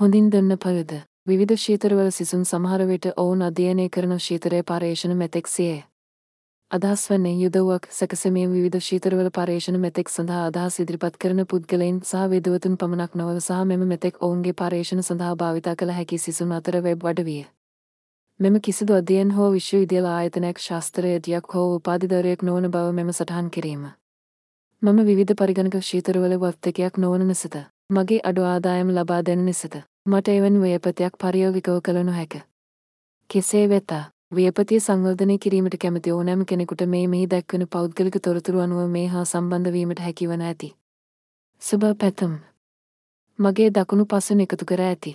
හොඳින් දන්න පරිද විවිධ ක්ෂේත්‍රවල සිසුන් සමහර විට ඔවුන් අධ්‍යයනය කරන ක්ෂේත්‍රයේ පර්යේෂණ මෙතෙක් සියය. අදහස් වන්නේ යුදව්වක් සැකසීමේ විවිධ ක්ෂේත්‍රවල පර්යේෂණ මෙතෙක් සඳහා අදහස් ඉදිරිපත් කරන පුද්ගලයන් සහ විද්වතුන් පමණක් නොව සහ මෙම මෙතෙක් ඔවුන්ගේ පර්යේෂණ සඳහා භාවිතා කළ හැකි සිසුන් අතර වෙබ් අඩවිය. මෙම කිසිදු අධ්‍යයන හෝ විශ්වවිද්‍යාල ආයතනයක් ශාස්ත්‍රයේදියක් හෝ උපාධිධරයක් නොවන බව මෙම සටහන් කිරීම. මම විවිධ පරිගණක ක්ෂේත්‍රවල වර්තකයක් නොවන නිසත. මගේ අඩු ආදායම් ලබා දෙන නිසත. මට එවන් ව්‍යපතයක් පරියෝගිකව කළ නොහැක. කෙසේ වෙතා ව්‍යපතිය සංවර්ධනය කිරීමට කැමති ඕනෑම කෙනෙකුට මේ මෙහි දැක්වන පෞද්ගලික තොරතුරු අනුව මේ හා සම්බන්ධ වීමට හැකිවන ඇති. සුබ පැතුම්. මගේ දකුණු පසුන එකතු කර ඇති.